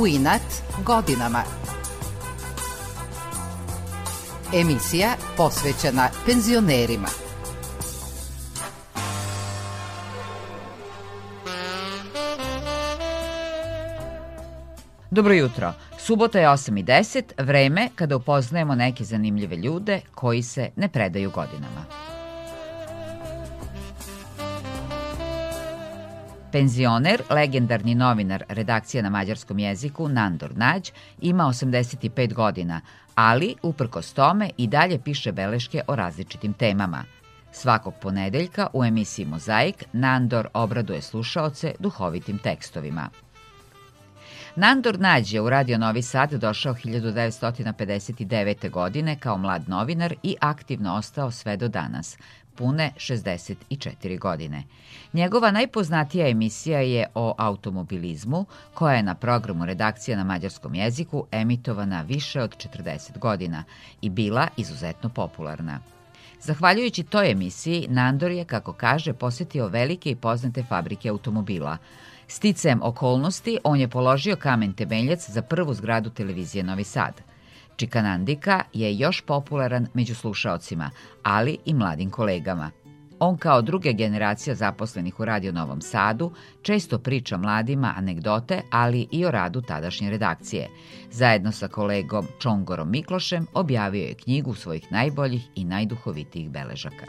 u inat godinama. Emisija posvećena penzionerima. Dobro jutro. Subota je 8.10. i vreme kada upoznajemo neke zanimljive ljude koji se ne predaju godinama. Penzioner, legendarni novinar redakcije na mađarskom jeziku Nandor Nađ, ima 85 godina, ali, uprkos tome, i dalje piše beleške o različitim temama. Svakog ponedeljka u emisiji Mozaik Nandor obraduje slušaoce duhovitim tekstovima. Nandor Nađ je u Radio Novi Sad došao 1959. godine kao mlad novinar i aktivno ostao sve do danas, pune 64 godine. Njegova najpoznatija emisija je o automobilizmu, koja je na programu redakcije na mađarskom jeziku emitovana više od 40 godina i bila izuzetno popularna. Zahvaljujući toj emisiji, Nandor je, kako kaže, posjetio velike i poznate fabrike automobila. Sticajem okolnosti, on je položio kamen temeljac za prvu zgradu televizije Novi Sad – Čikanandika je još popularan među slušaocima, ali i mladim kolegama. On kao druge generacija zaposlenih u Radio Novom Sadu često priča mladima anegdote, ali i o radu tadašnje redakcije. Zajedno sa kolegom Čongorom Miklošem objavio je knjigu svojih najboljih i najduhovitijih beležaka.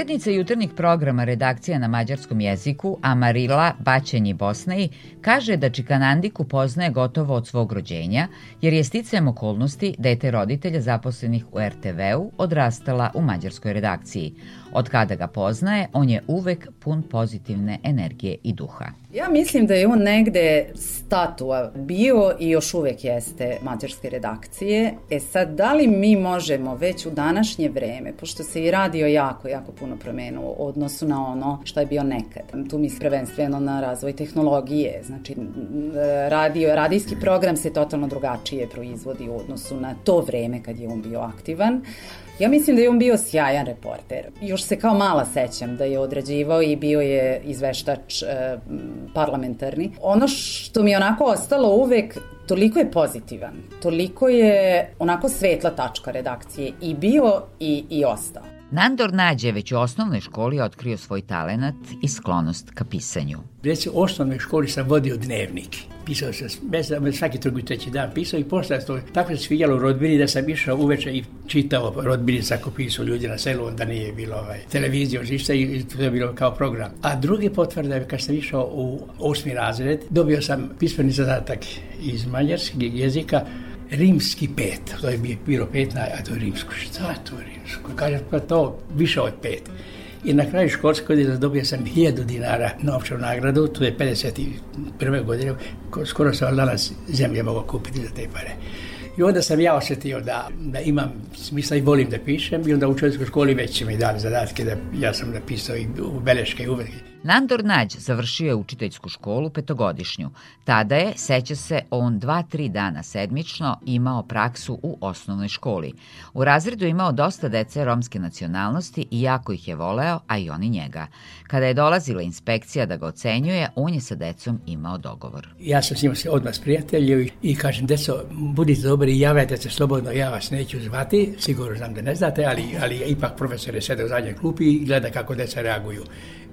Urednica jutarnjeg programa redakcija na mađarskom jeziku Amarila Baćenji Bosneji kaže da Čikanandiku poznaje gotovo od svog rođenja, jer je sticajem okolnosti dete roditelja zaposlenih u RTV-u odrastala u mađarskoj redakciji. Od kada ga poznaje, on je uvek pun pozitivne energije i duha. Ja mislim da je on negde statua bio i još uvijek jeste mađarske redakcije. E sad, da li mi možemo već u današnje vreme, pošto se i radio jako, jako puno promenu u odnosu na ono što je bio nekad. Tu mislim prvenstveno na razvoj tehnologije, znači radio, radijski program se totalno drugačije proizvodi u odnosu na to vreme kad je on bio aktivan. Ja mislim da je on bio sjajan reporter. Još se kao mala sećam da je odrađivao i bio je izveštač e, parlamentarni. Ono što mi je onako ostalo uvek toliko je pozitivan, toliko je onako svetla tačka redakcije i bio i, i ostao. Nandor Nađe već u osnovnoj školi otkrio svoj talenat i sklonost ka pisanju. Već u osnovnoj školi sam vodio dnevnik. Pisao sam, svaki drugi treći dan pisao i poslije to tako se sviđalo u rodbini da sam išao uveče i čitao rodbini sakupili pisao ljudi na selu, onda nije bilo ovaj, televizije ono ništa i to je bilo kao program. A drugi potvrda je kad sam išao u osmi razred, dobio sam pismeni zadatak iz mađarskog jezika rimski pet, to je bilo pet, a to je rimsko, šta je to rimsko? Kaže, pa to više od pet. I na kraju školske godine dobio sam 1000 dinara novčanu nagradu, to je 51. godine, skoro sam danas zemlje mogao kupiti za te pare. I onda sam ja osjetio da, da imam smisla i volim da pišem i onda u učenjskoj školi već mi dali zadatke da ja sam napisao i beleške i uvek. Nandor Nađ završio je učiteljsku školu petogodišnju. Tada je, seća se, on dva, tri dana sedmično imao praksu u osnovnoj školi. U razredu imao dosta dece romske nacionalnosti i jako ih je voleo, a i oni njega. Kada je dolazila inspekcija da ga ocenjuje, on je sa decom imao dogovor. Ja sam s njima se odmah sprijateljio i kažem, deco, budite dobri javajte se slobodno, ja vas neću zvati, sigurno znam da ne znate, ali, ipak profesor je sede u zadnjoj klupi i gleda kako deca reaguju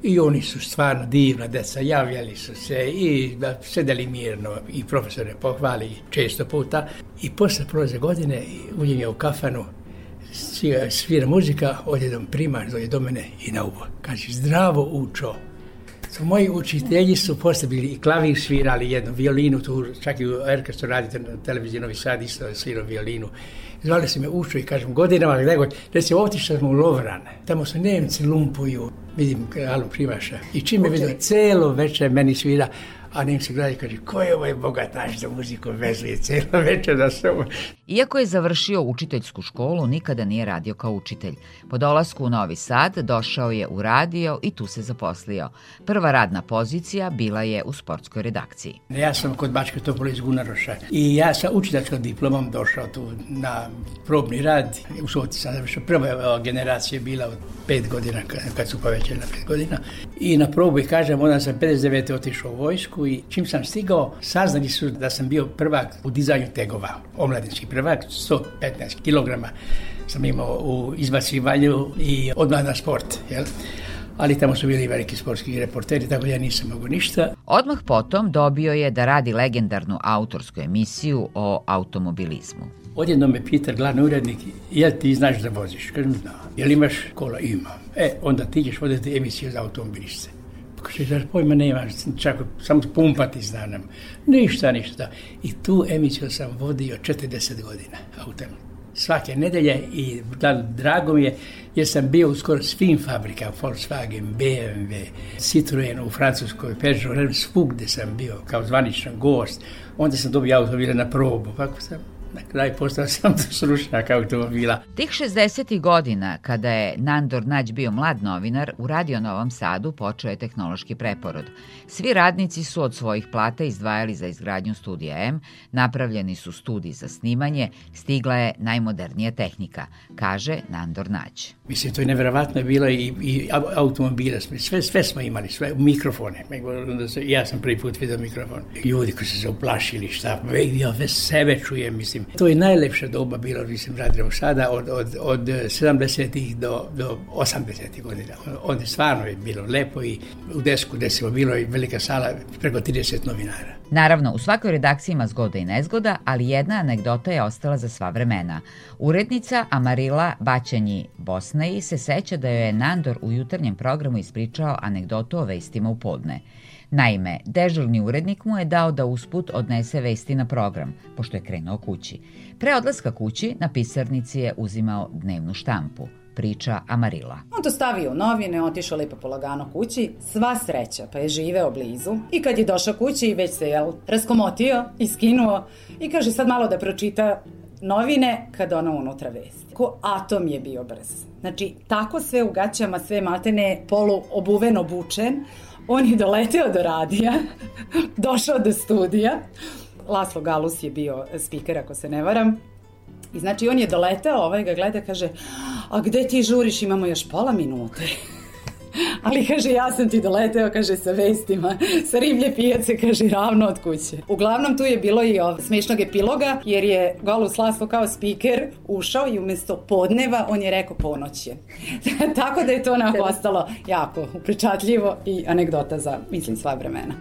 i oni su stvarno divna deca, javljali su se i sedeli mirno i profesore pohvali često puta i posle prolaze godine uđem je u kafanu svira muzika, odjedom primar dođe do mene i na uvo. Kaže, zdravo učo. To moji učitelji su posle i klavir svirali jednu, violinu, tu čak i u orkestru radite na televiziji Novi Sad, isto svirao violinu. Zvali su me učo i kažem, godinama, god, recimo, otišao smo u Lovran, tamo su Nemci lumpuju, vidim kralu Primaša. i čim je vidim, celo večer meni svira a se gledaju i kaže, ko je ovaj bogataš za muziku vezuje cijelo večer na sobom? Iako je završio učiteljsku školu, nikada nije radio kao učitelj. Po dolasku u Novi Sad došao je u radio i tu se zaposlio. Prva radna pozicija bila je u sportskoj redakciji. Ja sam kod Bačke Topola iz Gunaroša i ja sa učiteljskom diplomom došao tu na probni rad. U Soti sam završao. Prva generacija je bila od pet godina kad su povećali na pet godina. I na probu kažem, onda sam 59. otišao u vojsku i čim sam stigao, saznali su da sam bio prvak u dizanju tegova, omladinski prvak, 115 kg sam imao u izbacivanju i odmah na sport, jel? ali tamo su bili veliki sportski reporteri, tako ja nisam mogu ništa. Odmah potom dobio je da radi legendarnu autorsku emisiju o automobilizmu. Odjedno me pita glavni urednik, jel ti znaš da voziš? Kažem, Jel imaš kola? Imam. E, onda ti ćeš voditi emisiju za automobiliste. Kaže, pojma nema, čak samo pumpati znam. Ništa, ništa. I tu emisiju sam vodio 40 godina autem. Svake nedelje i da, drago mi je jer sam bio u skoro svim fabrikama, Volkswagen, BMW, Citroen u Francuskoj, Peugeot, svugde sam bio kao zvaničan gost. Onda sam dobio automobile na probu, kako sam na kraju postao sam to automobila. Tih 60. godina, kada je Nandor Nađ bio mlad novinar, u Radio Novom Sadu počeo je tehnološki preporod. Svi radnici su od svojih plata izdvajali za izgradnju studija M, napravljeni su studiji za snimanje, stigla je najmodernija tehnika, kaže Nandor Nađ. Mislim, to je nevjerovatno bilo i, i automobila, sve, sve smo imali, sve mikrofone. Ja sam prvi put vidio mikrofon. Ljudi koji su se uplašili, šta, ja sebe čujem, mislim, to je najlepša doba bila mislim, sada, od, od, od 70-ih do, do 80-ih godina. Onda stvarno je bilo lepo i u desku desimo bilo i velika sala, preko 30 novinara. Naravno, u svakoj redakciji ima zgoda i nezgoda, ali jedna anegdota je ostala za sva vremena. Urednica Amarila Baćanji Bosneji se seća da joj je Nandor u jutarnjem programu ispričao anegdotu o vestima u podne. Naime, dežurni urednik mu je dao da usput odnese vesti na program, pošto je krenuo kući. Pre odlaska kući na pisarnici je uzimao dnevnu štampu priča Amarila. On to stavio u novine, otišao lipo polagano kući, sva sreća, pa je živeo blizu. I kad je došao kući, već se je raskomotio i skinuo i kaže sad malo da pročita novine kad ona unutra vesti. Ko atom je bio brz. Znači, tako sve u gaćama, sve matene, polu obuveno obučen, on je doleteo do radija, došao do studija. Laslo Galus je bio speaker, ako se ne varam. I znači on je doletao, ovaj ga gleda, kaže, a gde ti žuriš, imamo još pola minute. ali kaže ja sam ti doleteo, kaže sa vestima, sa riblje pijace, kaže ravno od kuće. Uglavnom tu je bilo i ov, smiješnog epiloga jer je golu Slasko kao speaker ušao i umjesto podneva on je rekao ponoć je. Tako da je to onako ostalo jako upričatljivo i anegdota za, mislim, sva vremena.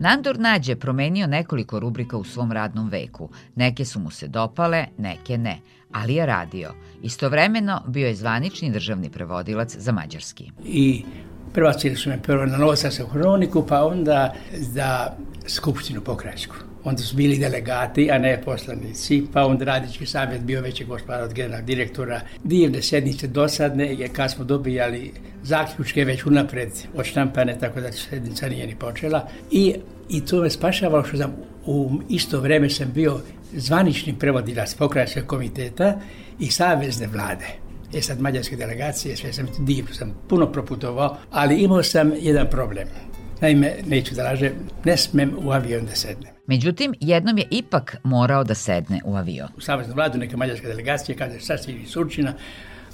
Nandor Nađe promenio nekoliko rubrika u svom radnom veku. Neke su mu se dopale, neke ne ali je radio. Istovremeno bio je zvanični državni prevodilac za mađarski. I prebacili su me prvo na se hroniku, pa onda za skupštinu pokrajsku onda su bili delegati, a ne poslanici, pa onda radnički savjet bio veći gospodar od generalnog direktora. Divne sednice dosadne, je kad smo dobijali zaključke već unapred od štampane, tako da sednica nije ni počela. I, i to me spašavao što sam u isto vrijeme sam bio zvanični prevodilac pokrajinskog komiteta i savezne vlade. E sad mađarske delegacije, sve sam divno, sam puno proputovao, ali imao sam jedan problem Naime, neću da lažem, ne smem u avion da sednem. Međutim, jednom je ipak morao da sedne u avion. U Savjeznu vladu neka mađarska delegacija kaže sad iz Surčina,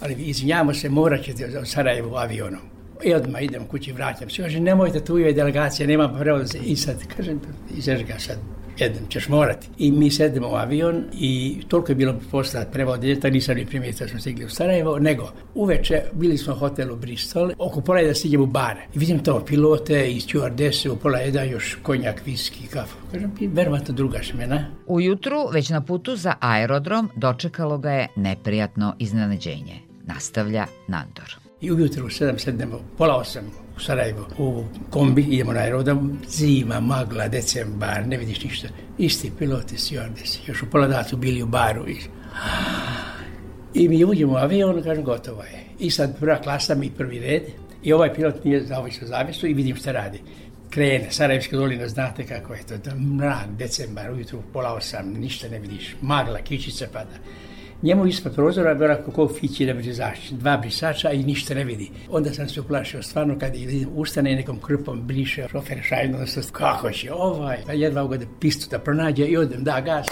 ali izvinjamo se, morat ćete od u avionom. I odmah idem kući, vraćam se. Kaže, nemojte tu je delegacija, nema prevoza. I sad, kažem, izaš sad, jednom ćeš morati. I mi sedemo u avion i toliko je bilo posla prevoditelja, nisam ni primijetio da smo stigli u Sarajevo, nego uveče bili smo u hotelu Bristol, oko pola da stiđemo u bar. I vidim to pilote i stewardese u pola jedan još konjak, viski, kafu. Kažem, verovatno druga šmena. Ujutru, već na putu za aerodrom, dočekalo ga je neprijatno iznenađenje. Nastavlja Nandor. I ujutru u sedam sedemo, pola osam, u Sarajevo u kombi, idemo na aerodrom, zima, magla, decembar, ne vidiš ništa. Isti piloti, si još u pola datu bili u baru. I, i mi uđemo u avion, kažem gotovo je. I sad prva klasa mi prvi red i ovaj pilot nije za zavisu i vidim šta radi. Krene, Sarajevska dolina, znate kako je to, mrak, decembar, ujutru, pola osam, ništa ne vidiš, magla, kičica pada. Njemu ispod prozora je bila kako fići da dva brisača i ništa ne vidi. Onda sam se uplašio stvarno kad ustane nekom krpom bliše šofer šajno, kako će ovaj, pa jedva ga pistu da pronađe i odem, da gas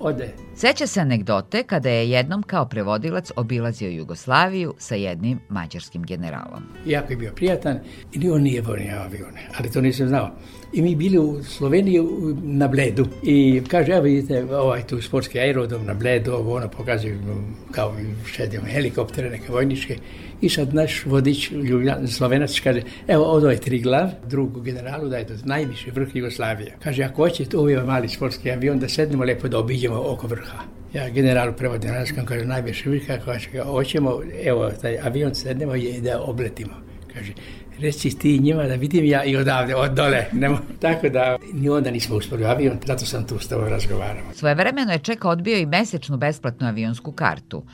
ode. Seća se anegdote kada je jednom kao prevodilac obilazio Jugoslaviju sa jednim mađarskim generalom. Jako je bio prijatan i on nije volio avione, ali to nisam znao. I mi bili u Sloveniji na Bledu i kaže, evo vidite, ovaj tu sportski aerodom na Bledu, ovo ono pokazuju mm, kao šedimo helikoptere neke vojničke i sad naš vodič, Ljubljan, slovenac, kaže, evo, odo je tri glav, drugu generalu, da je to najviši vrh Jugoslavije. Kaže, ako hoćete, ovo je mali sportski avion, da sednemo lepo da obiđemo oko vrha. Ja generalu prevodim na naskom, kaže, najviši vrh, kaže, hoćemo, evo, taj avion sednemo i da obletimo. Kaže, reci ti njima da vidim ja i odavde, od dole. Nemo. Tako da ni onda nismo uspjeli avion, zato sam tu s tobom razgovarao. Svojevremeno je Čeka odbio i mesečnu besplatnu avionsku kartu.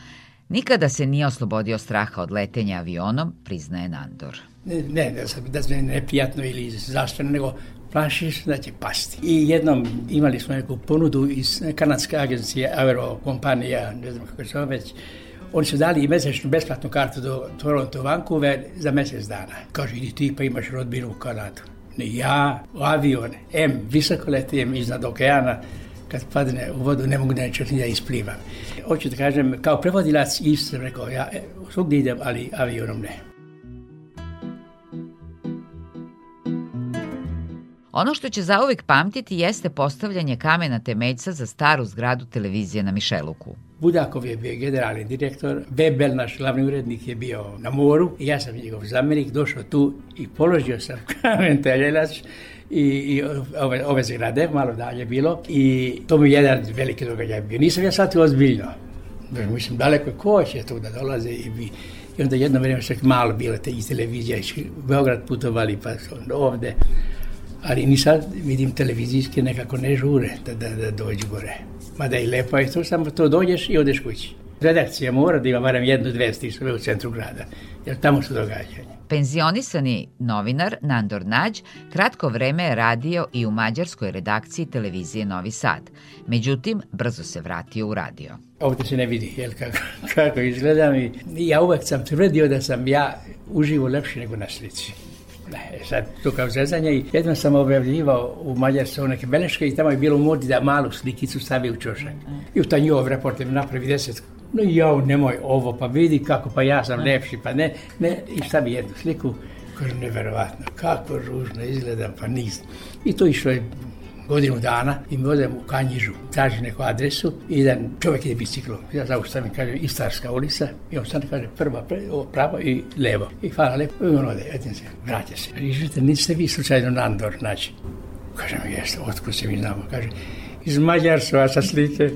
Nikada se nije oslobodio straha od letenja avionom, priznaje Nandor. Ne, ne da, se da neprijatno ili zaštveno, nego plašiš da će pasti. I jednom imali smo neku ponudu iz kanadske agencije Aero kompanija, ne znam kako se već, oni su dali i mesečnu besplatnu kartu do Toronto Vancouver za mjesec dana. Kaže, idi ti pa imaš rodbinu u Kanadu. Ne ja, avion, M, visoko letim iznad okeana, kad padne u vodu ne mogu ni da isplivam. Hoću da kažem, kao prevodilac isto sam rekao, ja e, svugdje idem, ali avionom ne. Ono što će zauvek pamtiti jeste postavljanje kamena temeljca za staru zgradu televizije na Mišeluku. Budakov je bio generalni direktor, Bebel, naš glavni urednik, je bio na moru i ja sam njegov zamenik, došao tu i položio sam kamen temeljac i, i ove, ove zgrade, malo dalje bilo. I to mi je jedan veliki događaj bio. Nisam ja shvatio ozbiljno. Mislim, daleko ko će tu da dolaze i bi... I onda jedno vrijeme što je malo bilo te iz televizije, Beograd putovali pa onda ovde. Ali ni sad vidim televizijski nekako ne žure da, da, da dođu gore. Mada i lepo je to, samo to dođeš i odeš kući redakcija mora da ima barem jednu dve u centru grada, jer tamo su događanje. Penzionisani novinar Nandor Nađ kratko vreme je radio i u mađarskoj redakciji televizije Novi Sad. Međutim, brzo se vratio u radio. Ovdje se ne vidi jel, kako, kako izgledam i ja uvek sam tvrdio da sam ja uživo lepši nego na slici. Ne, e, sad kao zezanje jedno sam objavljivao u Mađarstvu neke beleške i tamo je bilo u modi da malu slikicu stavi u čošak. I u taj njov reporter napravi deset no ja nemoj ovo, pa vidi kako, pa ja sam lepši, pa ne, ne, i šta jednu sliku, kažem, nevjerovatno, kako ružno izgledam, pa nisam. I to išlo je godinu dana i mi odem u Kanjižu, tražim neku adresu i jedan čovjek ide biciklo. Ja zaustavim, kaže Istarska ulica i on stane kaže prva, pravo i levo. I hvala lepo i on ode, se, vraća se. I želite, niste vi slučajno Nandor znači, Kažem, otkud se mi znamo? Kaže, iz Mađarstva sa slike.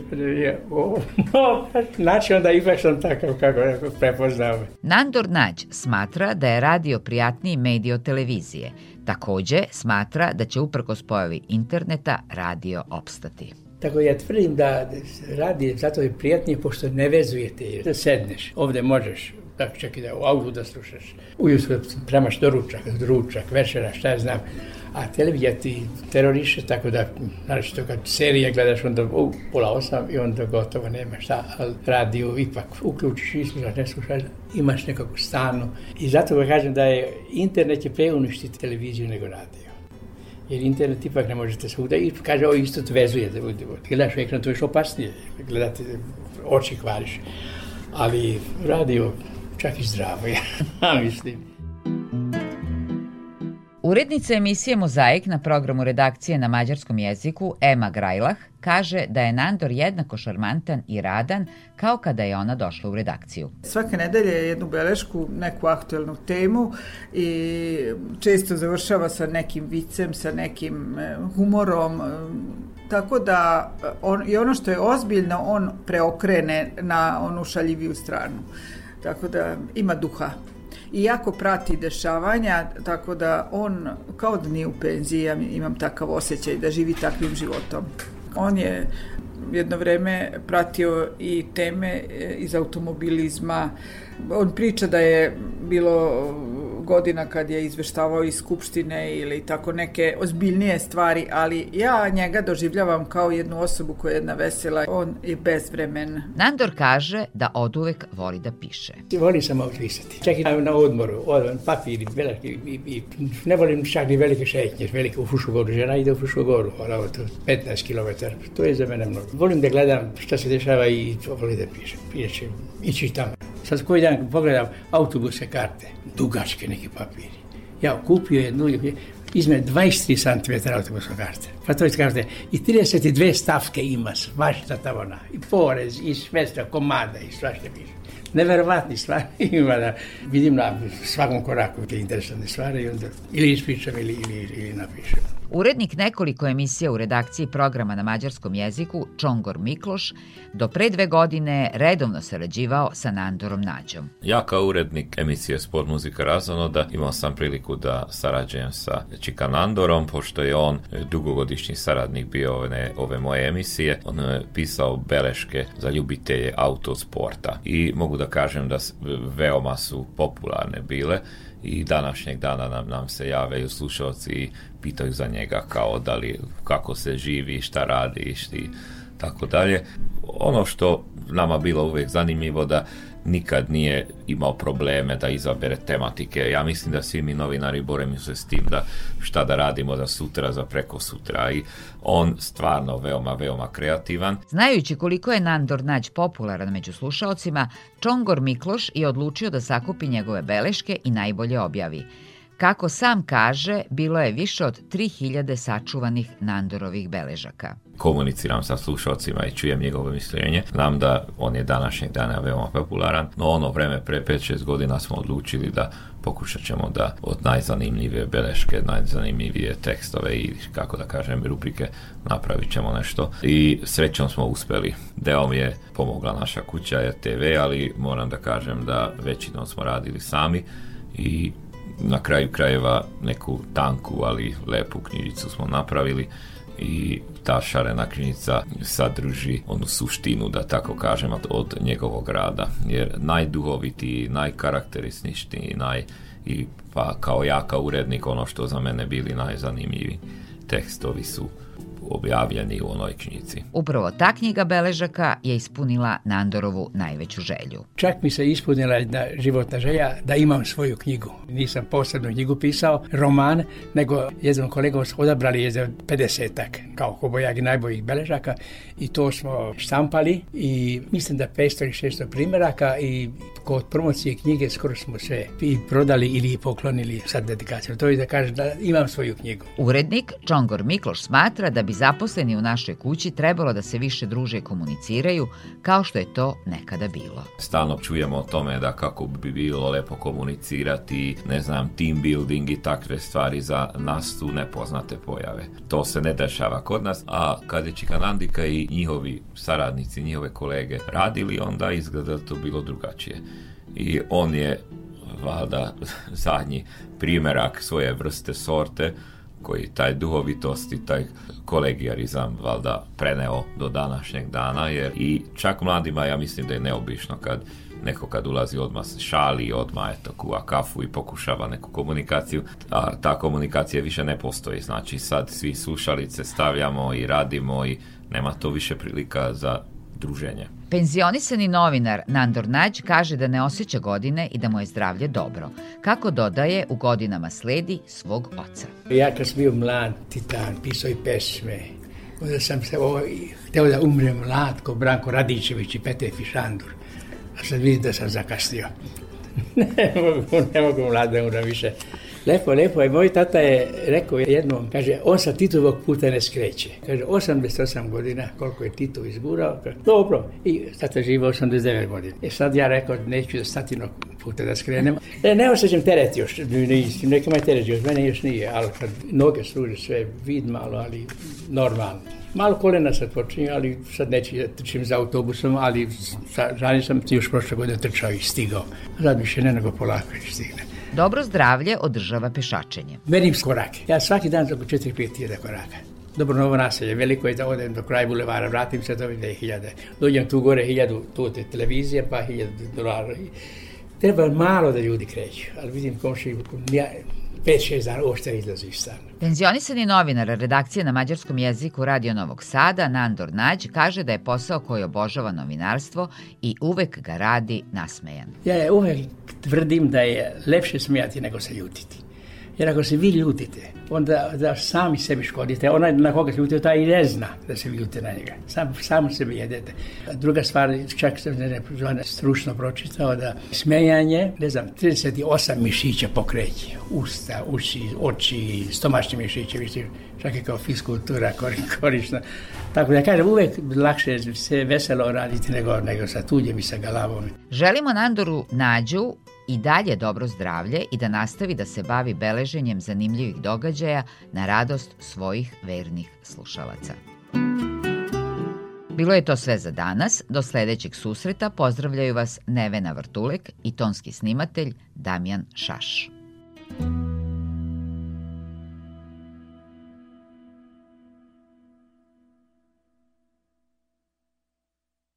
znači onda ipak sam takav kako prepoznao. Nandor Nađ smatra da je radio prijatniji medij televizije. Također smatra da će uprkos pojavi interneta radio opstati. Tako ja tvrdim da radi zato je prijatnije pošto ne vezujete. Da sedneš, ovdje možeš tako čak i da u autu da slušaš. Ujutro premaš doručak, ručak, večera, šta ja znam a televizija ti teroriše, tako da, znači to kad serije gledaš, onda u pola osam i onda gotovo nema šta, ali radio ipak uključiš i ne slušaš, imaš nekakvu stanu. I zato ga kažem da je internet je preuništi televiziju nego radio. Jer internet ipak ne možete svuda i kaže ovo isto te vezuje. Gledaš u ekran, to je opasnije. Gledati, oči kvariš. Ali radio čak i zdravo, ja mislim. Urednica emisije Mozaik na programu redakcije na mađarskom jeziku Ema Grajlah kaže da je Nandor jednako šarmantan i radan kao kada je ona došla u redakciju. Svake nedelje je jednu belešku, neku aktuelnu temu i često završava sa nekim vicem, sa nekim e, humorom, e, tako da e, on, i ono što je ozbiljno on preokrene na onu šaljiviju stranu. Tako da ima duha i jako prati dešavanja, tako da on kao da nije u penziji, ja imam takav osjećaj da živi takvim životom. On je jedno vreme pratio i teme e, iz automobilizma. On priča da je bilo godina kad je izveštavao iz Skupštine ili tako neke ozbiljnije stvari, ali ja njega doživljavam kao jednu osobu koja je jedna vesela. On je bezvremen. Nandor kaže da uvek voli da piše. Volim samo pisati. Čak i na odmoru, odman, papir, veliki, i, i, ne volim čak ni velike šetnje, velike u Fušugoru. Žena ide u goru, to 15 km. To je za mene mnogo. Volim da gledam šta se dešava i volim da pišem. Piše, i čitam. Sad koji dan pogledam autobuse karte, dugačke neki papiri. Ja kupio jednu, izme 23 cm autobuske karte. Pa to karte. I 32 stavke ima, svašta tamo I porez, i svesta, komada, i svašta piše. Neverovatni stvari ima vidim na svakom koraku te interesantne stvari ili ispričam ili, ili, ili napišem. Urednik nekoliko emisija u redakciji programa na mađarskom jeziku, Čongor Mikloš, do pre dve godine redovno sarađivao sa Nandorom Nađom. Ja kao urednik emisije Sport muzika razonoda imao sam priliku da sarađujem sa Čika Nandorom, pošto je on e, dugogodišnji saradnik bio ove, ove moje emisije. On je pisao beleške za ljubitelje autosporta i mogu da kažem da veoma su popularne bile i današnjeg dana nam, nam se jave slušalci i pitaju za njega kao da li, kako se živi, šta radi i tako dalje. Ono što nama bilo uvijek zanimljivo da nikad nije imao probleme da izabere tematike. Ja mislim da svi mi novinari borimo se s tim da šta da radimo za sutra, za preko sutra i on stvarno veoma, veoma kreativan. Znajući koliko je Nandor Nađ popularan među slušaocima, Čongor Mikloš je odlučio da sakupi njegove beleške i najbolje objavi. Kako sam kaže, bilo je više od 3000 sačuvanih Nandorovih beležaka. Komuniciram sa slušalcima i čujem njegovo mišljenje. Znam da on je današnjeg dana veoma popularan, no ono vreme pre 5-6 godina smo odlučili da pokušat ćemo da od najzanimljivije beleške, najzanimljivije tekstove i kako da kažem rubrike napravit ćemo nešto i srećom smo uspeli. Deo mi je pomogla naša kuća je TV, ali moram da kažem da većinom smo radili sami i na kraju krajeva neku tanku, ali lepu knjižicu smo napravili i ta šarena knjižica sadrži onu suštinu, da tako kažem, od njegovog rada. Jer najduhovitiji, najkarakterističniji, naj, i pa kao ja, kao urednik, ono što za mene bili najzanimljivi tekstovi su objavljeni u onoj Upravo ta knjiga beležaka je ispunila Nandorovu najveću želju. Čak mi se ispunila jedna životna želja da imam svoju knjigu. Nisam posebnu knjigu pisao, roman, nego jednom kolegom smo odabrali je za 50-ak kao i najboljih beležaka i to smo štampali i mislim da 500 ili 600 primjeraka i kod promocije knjige skoro smo se i prodali ili poklonili sad dedikaciju. To je da kažem da imam svoju knjigu. Urednik Čongor Mikloš smatra da bi zaposleni u našoj kući trebalo da se više druže i komuniciraju kao što je to nekada bilo. Stalno čujemo o tome da kako bi bilo lepo komunicirati, ne znam, team building i takve stvari za nas su nepoznate pojave. To se ne dešava kod nas, a kad je Čikanandika i njihovi saradnici, njihove kolege radili, onda izgleda to bilo drugačije. I on je valjda zadnji primjerak svoje vrste sorte koji taj duhovitost i taj kolegijarizam valjda preneo do današnjeg dana jer i čak mladima ja mislim da je neobično kad neko kad ulazi odmah šali odmah eto kuva kafu i pokušava neku komunikaciju a ta komunikacija više ne postoji znači sad svi slušalice stavljamo i radimo i nema to više prilika za druženje Penzionisani novinar Nandor Nađ kaže da ne osjeća godine i da mu je zdravlje dobro. Kako dodaje, u godinama sledi svog oca. Ja kad sam bio mlad titan, pisao i pesme. Onda sam se ovo, hteo da umre mlad ko Branko Radićević i Petre Fišandur. A sad vidim da sam zakasnio. ne mogu, ne mogu mlad da umrem više. Lepo, lepo. je. moj tata je rekao jednom, kaže, on sa Titovog puta ne skreće. Kaže, 88 godina, koliko je Tito izgurao. Kaže, dobro, i tata živa 89 godina. I e, sad ja rekao, neću da statinog puta da skrenem. E, ne osjećam teret još, neka me teret još, mene još nije, ali kad noge služe sve, vid malo, ali normalno. Malo kolena sad počinju, ali sad neću trčim za autobusom, ali žalim sam ti još prošle godine trčao i stigao. Sad više ne nego polako stigne. Dobro zdravlje održava pešačenje. Merim korake. Ja svaki dan oko 4-5 koraka dobro novo naselje, veliko je da odem do kraja bulevara, vratim se, dobim 2000. Dođem tu gore, 1000, tu te televizije, pa 1000 dolara. Treba malo da ljudi kreću, ali vidim komši, ja, 5-6 dana uopšte izlazi iz stana. Penzionisani novinar redakcije na mađarskom jeziku Radio Novog Sada, Nandor Nađ, kaže da je posao koji obožava novinarstvo i uvek ga radi nasmejan. Ja uvek tvrdim da je lepše smijati nego se ljutiti. Jer ako se vi ljutite, onda da sami sebi škodite. Onaj na koga se ljutite, taj i ne zna da se vi na njega. Sam, samo sebi jedete. Druga stvar, čak sam ne, ne stručno pročitao da smejanje, ne znam, 38 mišića pokreće. Usta, uši, oči, stomačne mišiće, mišiće čak i kao fiskultura korišna. Tako da kažem, uvek lakše se veselo raditi nego, nego sa tuđem i sa galavom. Želimo Nandoru Nađu i dalje dobro zdravlje i da nastavi da se bavi beleženjem zanimljivih događaja na radost svojih vernih slušalaca. Bilo je to sve za danas. Do sledećeg susreta pozdravljaju vas Nevena Vrtulek i tonski snimatelj Damjan Šaš.